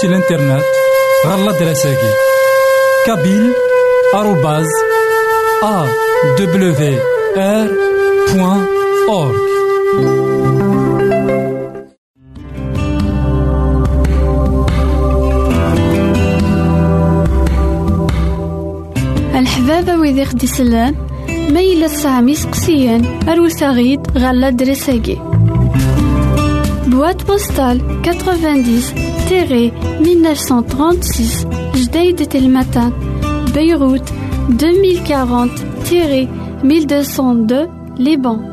سي الانترنت غالا دراساكي كابيل آروباز أ دبليو آر بوان أورك الحبابة ويدي خدي سلان ما يلا سامي سقسيان أروساغيد غالا دراساكي Boîte 1936 Jdeïd de Matin, Beyrouth 2040-1202 Liban.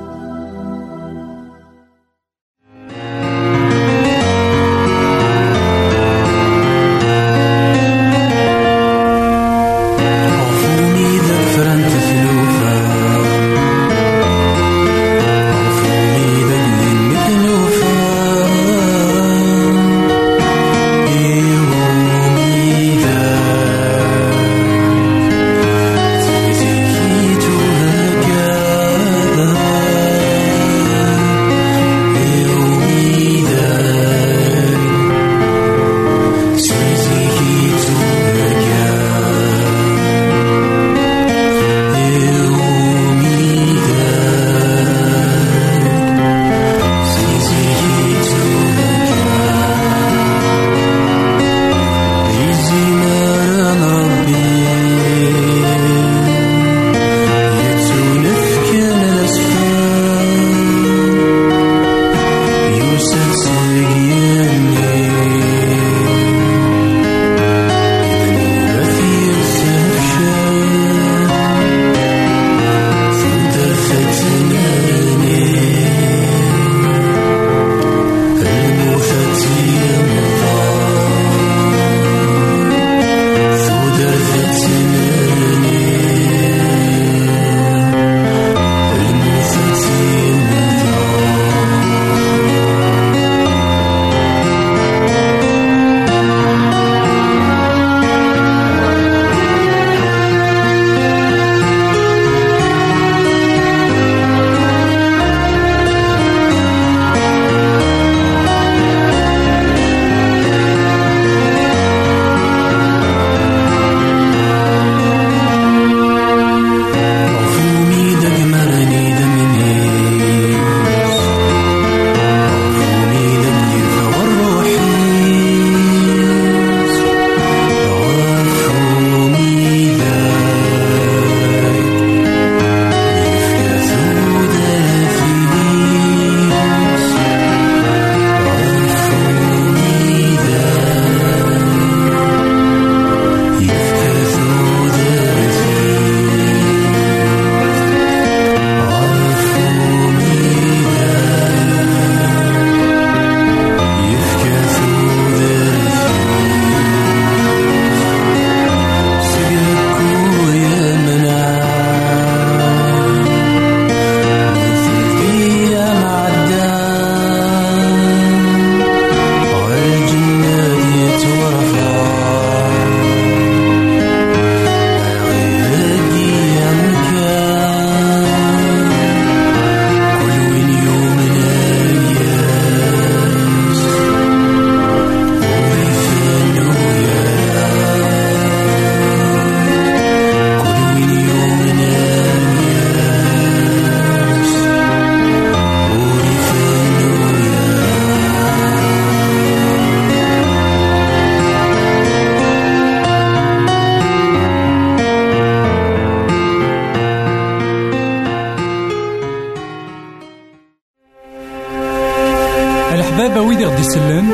يسلم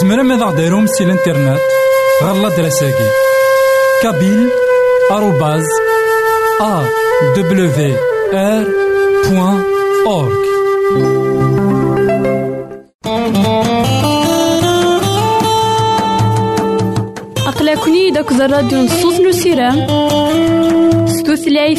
زمرا ماذا غديرهم سي الانترنت غالا دراساكي. كابيل آروباز أ دبليو آر بوان أورك يغلا-كن-id akked الراديو نصوص نو سيرام s tutlayt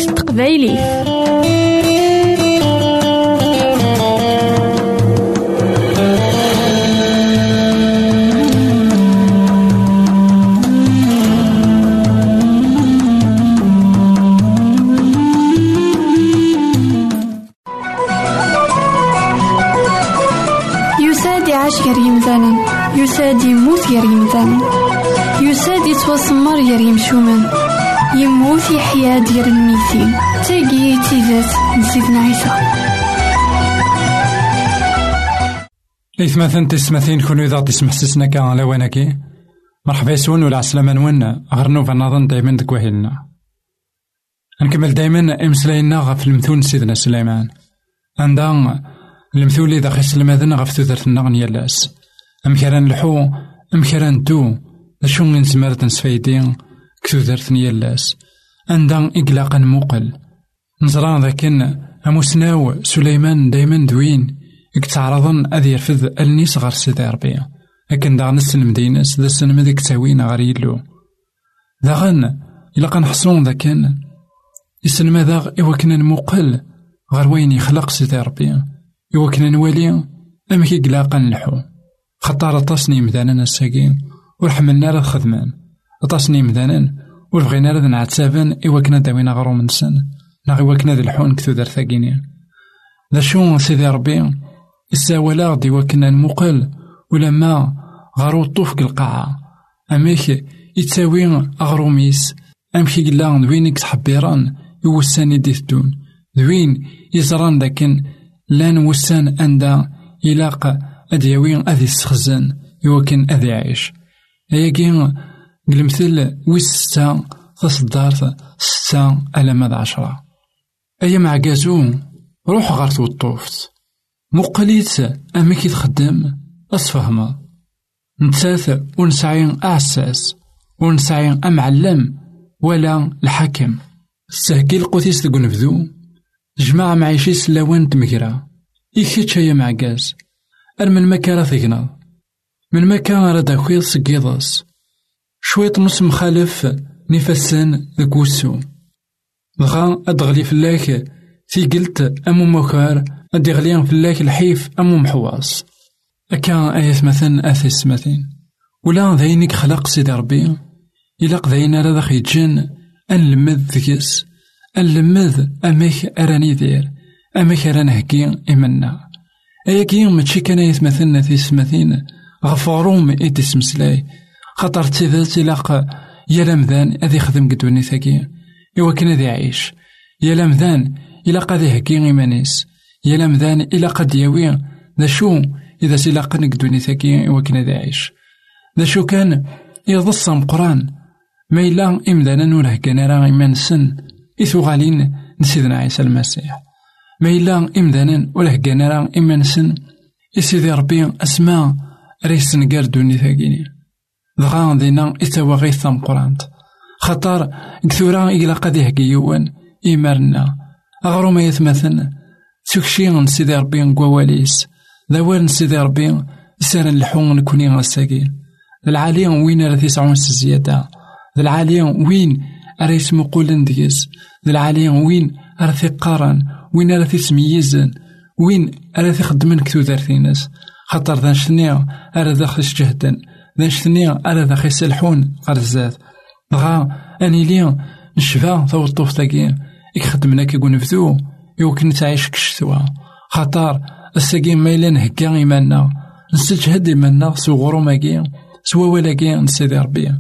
يساد يعيش غير يمثالا يساد يموت غير يمثالا يساد يتوسمر غير يمشومان يموت يحيا ديال الميتين. تاقي تيزات نسيتنا عيسى. إثماثن تسمثين كونو إذا تسمح سسنا كان على وينكي. مرحبا يسون ولا عسلامة نون غير نوفا نظن دايما دك وهيلنا. نكمل دايما إمسلاينا غف المثول سيدنا سليمان. عندها المثول إذا خيس الماذن غف تودرتنا غنيالاس أم كران لحو أم كران دو شو نزمر تنسفايدين كتودرت نيالاس عندها إقلاقا موقل. نزران ذاكن أموسناو سليمان دايما دوين. يتعرضن أذ يرفض النيس غير سيدي ربي. لكن داغ نسلم ديناس ذا السلم ذيك تاوين غير يلو. داغن إلا كنحصون ذا كان يسلم ذا إوا كنا نموقل غير وين يخلق سيدي ربي إوا كنا نوالي أما كي قلاقا نلحو خطار أطاسني مدانا الساقين ورحملنا راه خدمان أطاسني مدانا وربغينا راه نعتابن إوا كنا داوينا غرو من سن. نا إوا كنا ذي الحون كثو دار ثاقيني. ذا شو سيدي ربي الساولا غدي وكنا نمقل ولما غارو طوف القاعة أميك يتساوي أغروميس أمشي قلا دوينك تحبيران يوساني ديث دون دوين يزران داكن لأن وسان أندا يلاق أدياوين أذي السخزن يوكن أذي يعيش أياكين قلمثل ويس ستة تصدارت ستة ألا ماذا عشرة. أيا مع قازو روح غار توطوفت مقليت أما كي تخدم أصفهما نتاث ونسعين أعساس ونسعين أمعلم ولا الحكم. سهكي القوتيس دقو نبذو. جماعة معيشي سلاوان تمكرا. إيكيتش هيا معقاز أر من مكان ثقنا. من مكان راد أخويض سقيضاس شويط نص مخالف نفسان ذكوسو دغا أدغلي فلاك في قلت أمو مكار أدي غليان فلاك الحيف أمو محواص أكا آيات مثلا أثيس مثلا. ولا ذاينك خلق سيدي ربي. إلا ذاين راه ذاك يتجن أنلمذ ذكس أنلمذ أميك أراني دير أميك أراني هكي إمنا. أياكي ماشي كان آيات مثلا أثيس مثلا غفاروم إيديس مسلاي. خاطر تيذات إلاق يا لمذان أذي يخدم قدوني ثاكي إوا كان ذي يعيش يا لمذان إلا قد يهكي إيمانيس يا لمذان إلا قد ياوي ذا شو إذا سلاق نقدوني ثاكي وكنا ذا عيش. ذا شو كان يضص قرآن. ما إلا إمدانا نوره كان راه إيمان سن إثو غالين نسيدنا عيسى المسيح. ما إلا إمدانا وله كان راه إيمان سن إسيدي ربي أسماء ريس نقار دوني ثاكيني دغا دينا إتوا غيث ثم قرانت. خطر كثورا إلا قد يهكي يوان إيمارنا. أغرو ما يتمثل تكشي نسيدي ربي نقواليس ذوال نسيدي ربي سار الحون نكوني غساكين العالي وين راه تسعون الزيادة العالي وين يسمو قولن ديس. العالي وين راه تقارن وين راه تسميزن وين راه تخدمن كتو دارتينس خاطر ذا شنيا راه ذا جهدا ذا شنيا راه ذا يسلحون غرزات بغا أني ليا نشفا توطوف تاكي إك خدمنا كي نفذو يمكن تعيش كشتوا خاطر الساقي ما إلا نهكا إيماننا نستجهد إيماننا سو غروماكي سوا ولاكي نسيدي ربي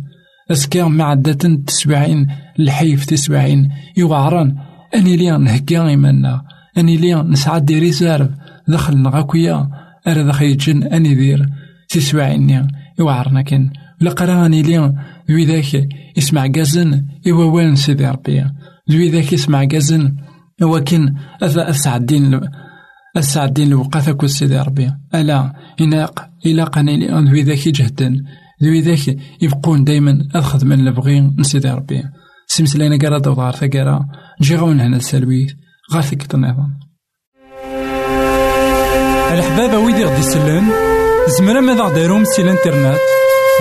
أسكا معدة تسبعين الحيف تسبعين يوعران أني ليا نهكا إيماننا أني ليا نسعى دي ريزيرف. دخل نغاكويا أرى دخل يجن أني دير. تسبعين يوعرنا كان لقرا أني ليا. وذاك يسمع قازن. إوا وين سيدي ربي؟ ذوي ذاك يسمع قازن. ولكن أذا أسعدين أسعدين الوقت كل سيدي ربي. ألا إناق إلا قاني ذوي ذاك جهدا ذوي ذاك يبقون دايما. أخذ من البغي. نسيدي ربي. سمسلينا قرا دوضار ثقرا نجي غون هنا السلويت غير ثقة النظام الحبابة ويدي غدي يسلن زمرا ماذا غديرهم سي الانترنت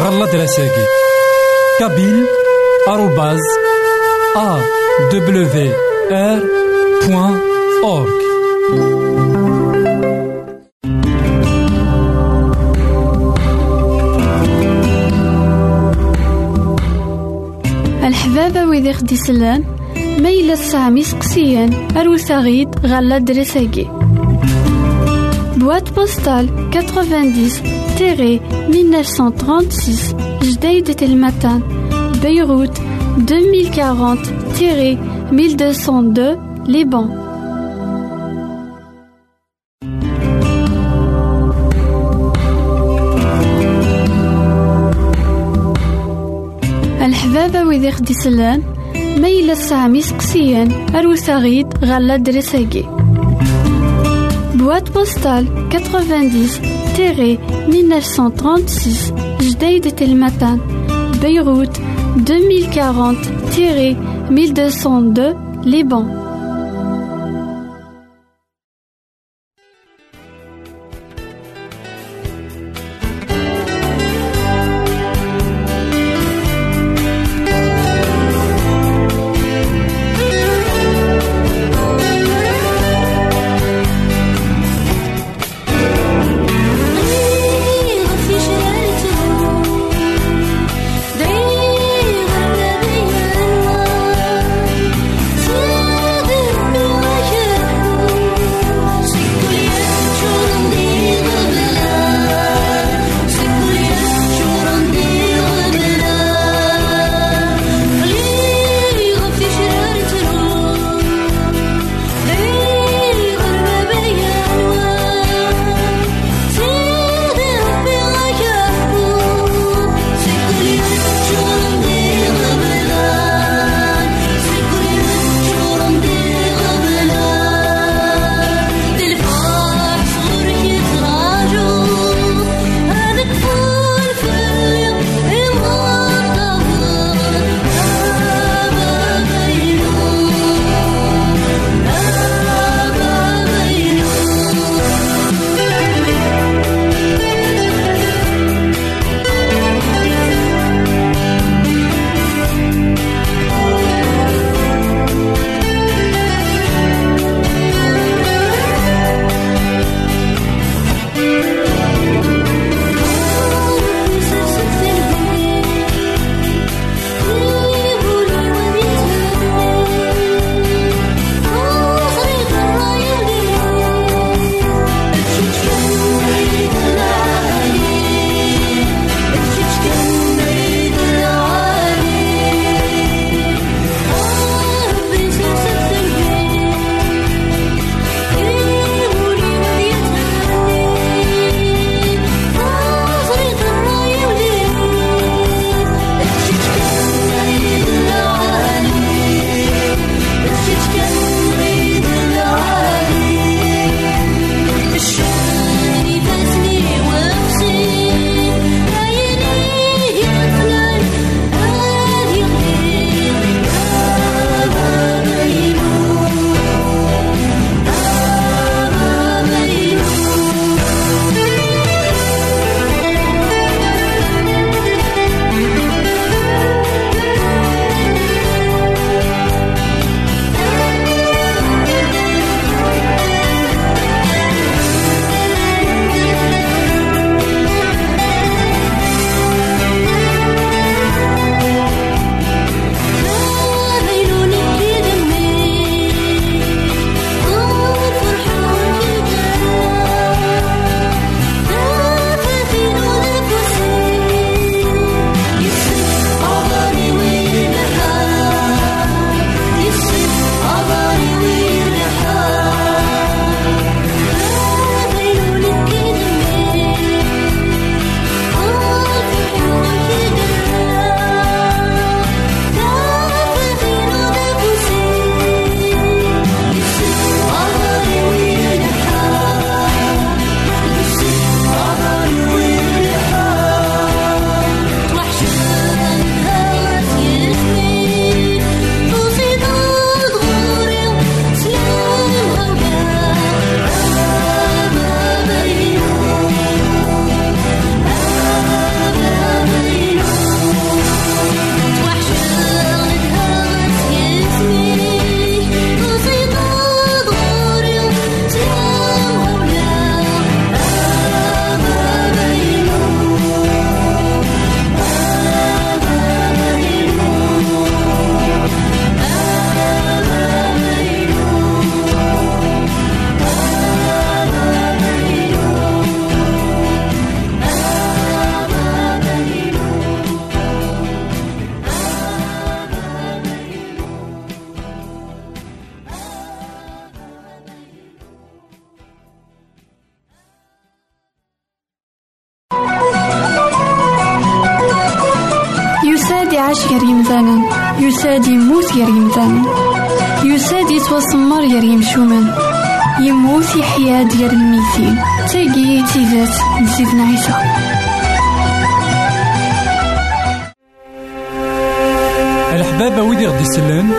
غالا دراساكي kabyle arobase awr.org الحبابة ويدي خدي سلان ميلا سامي سقسيان أروساغيد غالا دريساكي. Boîte postale 90-1936 Jdeï de Telmatan Beyrouth 2040-1202 Liban الحبابة ويدي خدي ميلا سامي سقسيان أروساغيد غالا دريساكي Boîte postale 90-1936 Jdeï de Telmatan Beyrouth 2040-1202 Liban يساد يموت غير يمثالا يساد يتوسمر غير يمشومان يموت يحيا ديال الميتين تاقي تيزات نسيتنا عيسى الحبابة ويدي غدي يسلن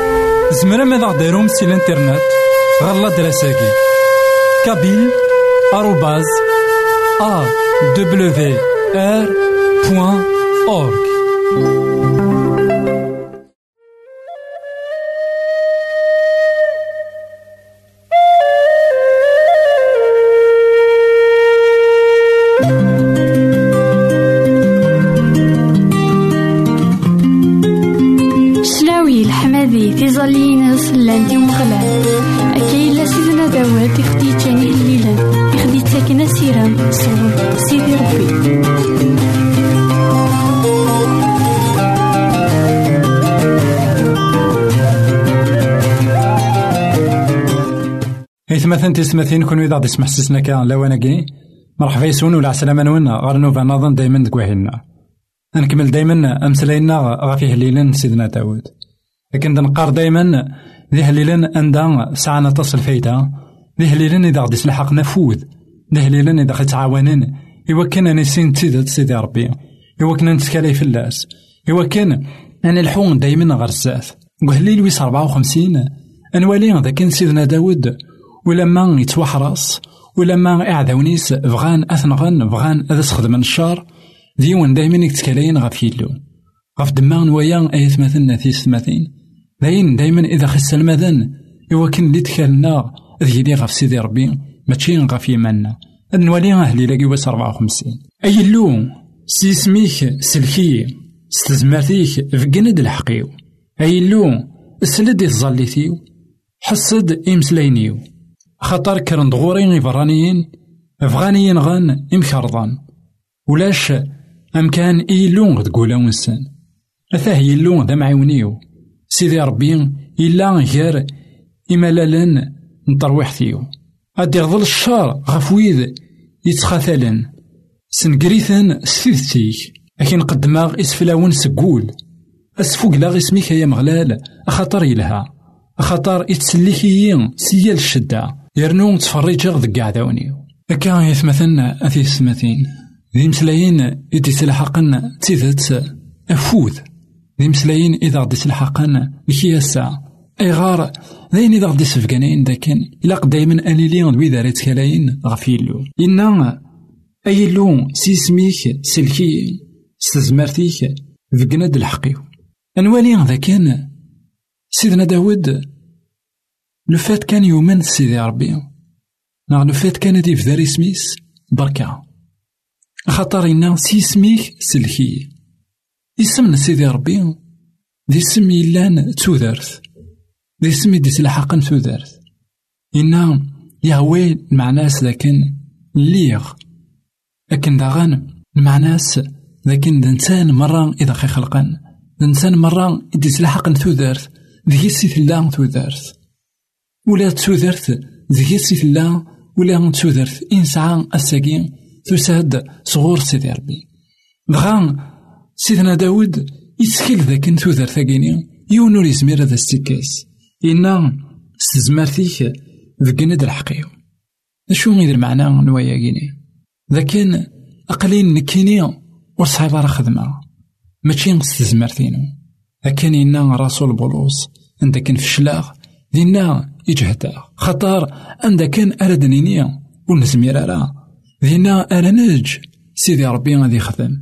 زمرا ماذا غديرهم سي الإنترنت؟ غالا دراساكي. كابيل آروباز أ دبليو آر بوان أورك إثمثن تسمثين كون إذا غدي يسمح سسنا كان لواناكي مرحبا يسون ولا عسلامة نونا. غير نوفا نظن دايما دكواهلنا نكمل دايما. أمسلاينا غافي هليلا سيدنا داود لكن نقار دايما. ذي هليلا أندا ساعنا تصل فايدة. ذي هليلا إذا غدي يسلحق نفوذ. ذي هليلا إذا غدي تعاونن إوا كان نسين تيدت سيدي ربي. إوا كنا نتكالي في اللاس إوا كان أنا الحون دايما غير الزات وهليل ويس 54 أنوالي ذا كان سيدنا داود ولما يتوحرص ولما إعداونيس بغان أثنغن بغان أذا سخدمن الشار ديون دايما يتكالين غف يلو. غف دمان ويا أيث مثلنا ثيس ثماثين داين دايما إذا خس المذن إوا كان اللي تكالنا ذي لي غف سيدي ربي ماشي غف يمنا نولي أهلي لاقي واس 54 أي اللو؟ سيسميك سلكي ستزمرتيك فقند الحقيو. أي اللو؟ سلد الظليتيو حسد إمسلاينيو خاطر كرن دغورين إبرانيين فغانيين غان إمكرضان ولاش أمكان إيلون تقول ونسان. أثاه يلون ذا معيونيو سيدي ربي إلا غير إمالالا نطروحتيو أدي غضل الشار غف ويد يتخاثلن. سنقريثن سفيدتيك أكين قدماغ إسفلاون سقول أسفوق لا اسميك يا مغلال أخاطر يلها أخاطر إتسليكيين سيال الشدة. يرنو تفريجا ذك عداونيو أكا يثمثن أثي السمثين ذي مسلايين إدي تلحقن تيذت أفوذ. ذي مسلايين إذا غدي تلحقن لكياسا أي غار ذين إذا غدي سفقانين داكن. إلا دايما أليلين دوي داريت كلاين غفيلو إنا أي لون سيسميك سلكي ستزمرتيك ذقند الحقيو أنوالي ذا كان سيدنا داود فات كان يومن سيدي ربي لو فات كان دي فدار سميس بركة خاطر إنا سيسميك سلكي اسم سيدي ربي دي اسم يلان تودرت دي اسم دي سلحقن تودرت إنا يهوي معناس لكن ليغ لكن داغان معناس لكن دنسان مرة إذا خي خلقن دنسان مرة إدي سلحقن تودرت ذي سيث الله تودرت ولا تودرت ذي سيث الله ولا تودرت إنسان الساقين تساد صغور سيدي ربي. بغا سيدنا داود يتسكيل ذاك تودر ثاقيني يون ور يزمير هذا السكاس إنا ستزمرتيك ذاك ند الحقيو. شو غير المعنى نوايا كيني لكن أقلين نكيني ور صعيب راه خدمة. ماشي ستزمرتينو لكن إنا رسول بولوس عندك فشلاغ دينا يجهدا خطر عندك كان أردنيني ونزمير راه دينا أرا نج سيدي ربي غادي يخدم.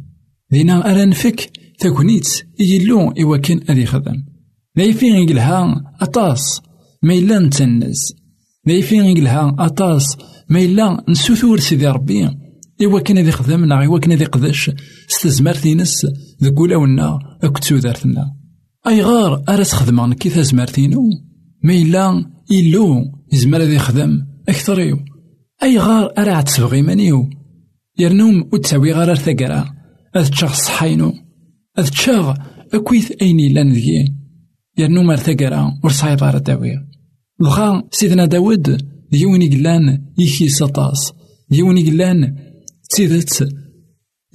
دينا أرا نفك تاكونيت يلو إوا كان غادي يخدم. لايفين يقلها أطاس ما إلا نتنز. لايفين يقلها أطاس ما إلا نسوثور سيدي ربي. إوا كان غادي يخدم نا إوا كان غادي يقدش. ستزمرتينس ذك ولاونا أكد سودارتنا أي غار أرا تخدم كي تزمرتينو ما إلا إلو يزمر غادي يخدم أكثريو أي غار أرا عتسبغي مانيو يرنوم وتساوي غار ثقرا أذ تشاغ صحينو أذ تشاغ أكويث أيني لأن ذي يرنوم ارثقرا ورصايب غار داوي بغا سيدنا داود ديوني قلان يكي سطاس ديوني قلان تيدت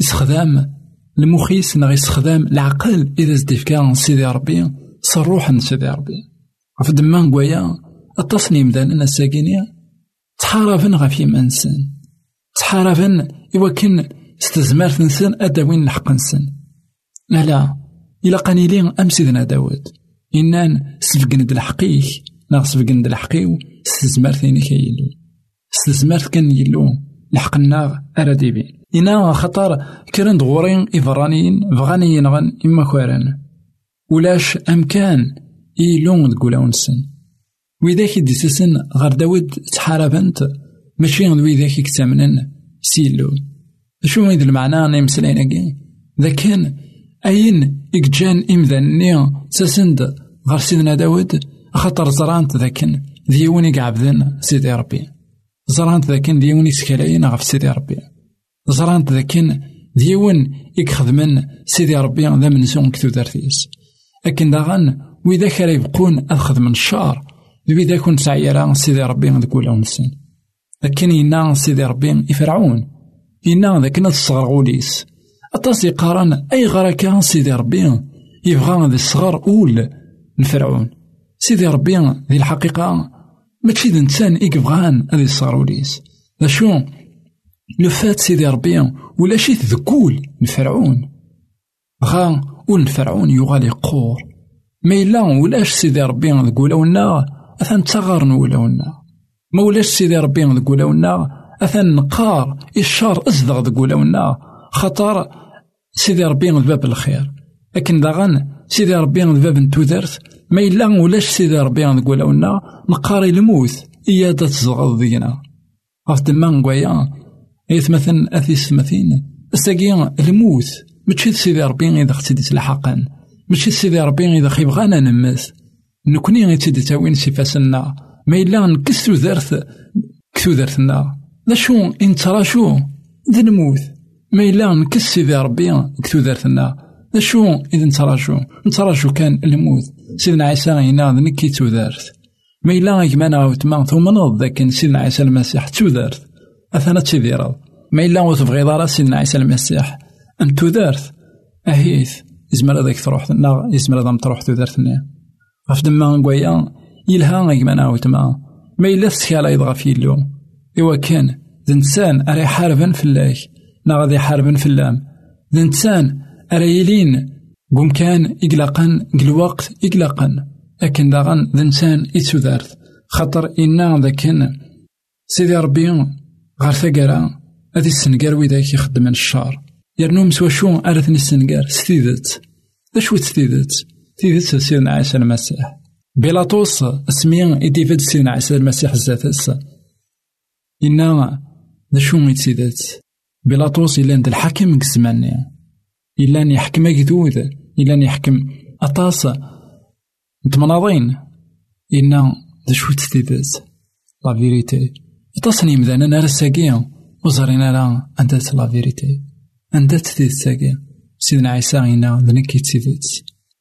استخدام المخيس نغي يستخدم العقل إذا زديف كان سيدي ربي صروح سيدي ربي في دمان قويا التصنيم ذا الساكينيا تحارفن غف يمانسن تحارفن كان استزمار نسن أداوين الحق نسن لا لا إلا قانيلين أم سيدنا داود. إنان سفقن د الحقيك لا سفقن د الحقيو استزمار ثاني كيلو استزمار كان يلو لحقنا أراديبين إنا خطر كرن دغورين إفرانيين بغاني ينغن إما كوارن. ولاش أمكان إيلون دقولا ونسن. وإذاك ديسسن غير داود تحاربنت ماشي غير ويداك يكتمنن سيلو. شو هيد المعنى؟ نمسلين أكي. ذا كان أين إكجان إمذاني ساسند غير سيدنا داود خاطر زرانت ذاكن ديوني قعبذن سيدي ربي. زرانت ذاكن ديوني سكالاين غف سيدي ربي. زرانت ذاكن ديون يكخدمن سيدي ربي ذا منسون كتو دارتيس. لكن داغن وإذا كان يبقون أخذ من الشار وإذا كنت سعيرا سيدي ربي ذاك ولا ونسن لكن ينا سيدي ربي يفرعون. ينا ذاك الصغر غوليس. أطاس يقارن أي غركة سيدي ربي يبغى ذي الصغر أول الفرعون. سيدي ربي ذي الحقيقة ماشي ذي إنسان يبغان هذي الصغر وليس ذا شو؟ لو فات سيدي ربي ولا شي ذكول الفرعون. غا ول فرعون يغالي قور. ما إلا ولاش سيدي ربي ذكولا ونا أثن تغار ولا ونا ما ولاش سيدي ربي ذكولا ونا أثن نقار الشار أزدغ ذكولا ونا خطر سيدي ربي باب الخير. لكن داغن سيدي ربي باب نتوذرت ما إلا ولاش سيدي ربي ذكولا ونا نقاري الموت إيا تزغض دينا. غف دمان نقويا؟ إيث مثلا أثيس مثين الساقي الموت ماشي سيدي ربي إذا ختي تلحقن ماشي سيدي ربي إذا خيبغانا نمث نكوني غي تيدي تاوين سفاسنا ما إلا ذرث كسو ذرثنا ذا شو؟ إن ترى شو؟ ذا نموت. ما إلا نكس سيدي ربي كسو ذرثنا ذا شو؟ إذا نترى شو؟ كان الموت سيدنا عيسى غينا نكي تودارث ما إلا غيكمانا غوتما ثم نوض ذاك سيدنا عيسى المسيح تودارث أثنا تيديرا ما إلا وتبغي دارا سيدنا عيسى المسيح. أن تودارث أهيث. يزمر هذاك تروح نا يزمر هذا تروح تودارثني غف دما نقويا يلها غيكمانا غوتما ما إلا تسكالا يضغى في اللو. إوا كان ذا إنسان أري حاربا في الله نا غادي حاربا في اللام. ذا إنسان أري يلين. قم كان إقلقا الوقت إقلقا لكن داغن ذا إنسان يتودارث خاطر إنا ذاكن سيدي ربي غير ثقرا هذي السنقار ويداك يخدم الشار. يرنو مسوا شو أرثني السنقار ستيدت ذا شو ستيدت تيدت سيدنا عيسى المسيح. بيلاطوس اسمي إديفيد سيدنا عيسى المسيح الزاتس إنا ذا شو يتسيدت بيلاطوس إلا عند الحاكم كزماني إلا أن يحكم أكدود إلا أن يحكم. أطاس. نتمناضين إنا ذا شو تسيدت لا فيريتي. أطاسني مذانا نار الساقية وزرينا لا أندات لا فيريتي. أندات تيدت ساقية سيدنا عيسى إنا ذا نكي تسيدت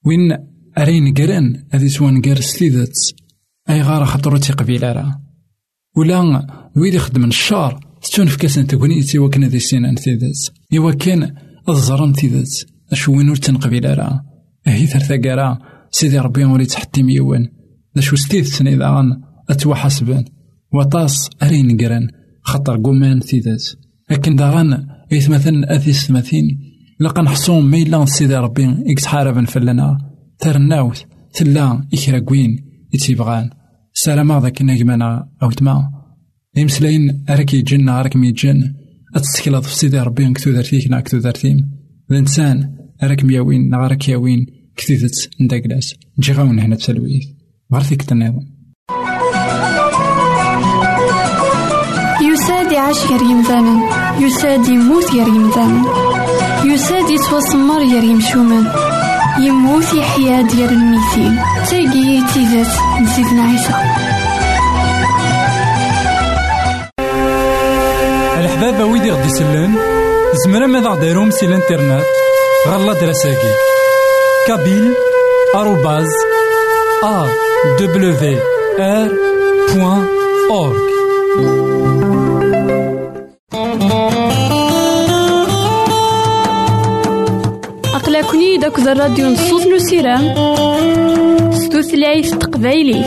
وين أرين قرن هذي سوان قار ستيدت أي غارة خطرو تيقبيل راه ولا ويدي خدم الشار. ستون في كاسن تكونيتي وكنا ذي سينان تيدت إوا كان الزرن تيدت أشو وين ور تنقبيل راه أهي ثرثا قارا سيدي ربي ولي تحتي ميوان. ذا شو ستيدت إذا غان أتوا حسبان وطاس أرين قرن خطر قومان تيدت لكن داغن إيث مثلا أثيس ثماثين لقا نحصون ما إلا سيدي ربي إكتحاربا فلنا. ترناوت تلا إكرا كوين يتيبغان. سلام ذاك نجمنا أو تما يمسلاين أراك يجن أراك ميجن أتسكلا في سيدي ربي كتو دارتيك نا كتو دارتيم الإنسان أراك مياوين نا راك ياوين كتيدت نداكلاس نجي غاون هنا تسلويث غارثيك تناظم يساد يعيش غير يمثالا يساد يموت غير يمثالا يساد يتوسمر غير يمشومان يموت يحيا ديال الميتين. تاقي تيزات نسيتنا عيسى. الحبابة ويدي غدي يسلن زمرا ماذا غديرهم سي الانترنت؟ غالا دراساكي كابيل آروباز أ دبليو آر بوان أورك Tawni داك الراديو نصوص نسيرام ستوثلايف تقبايليت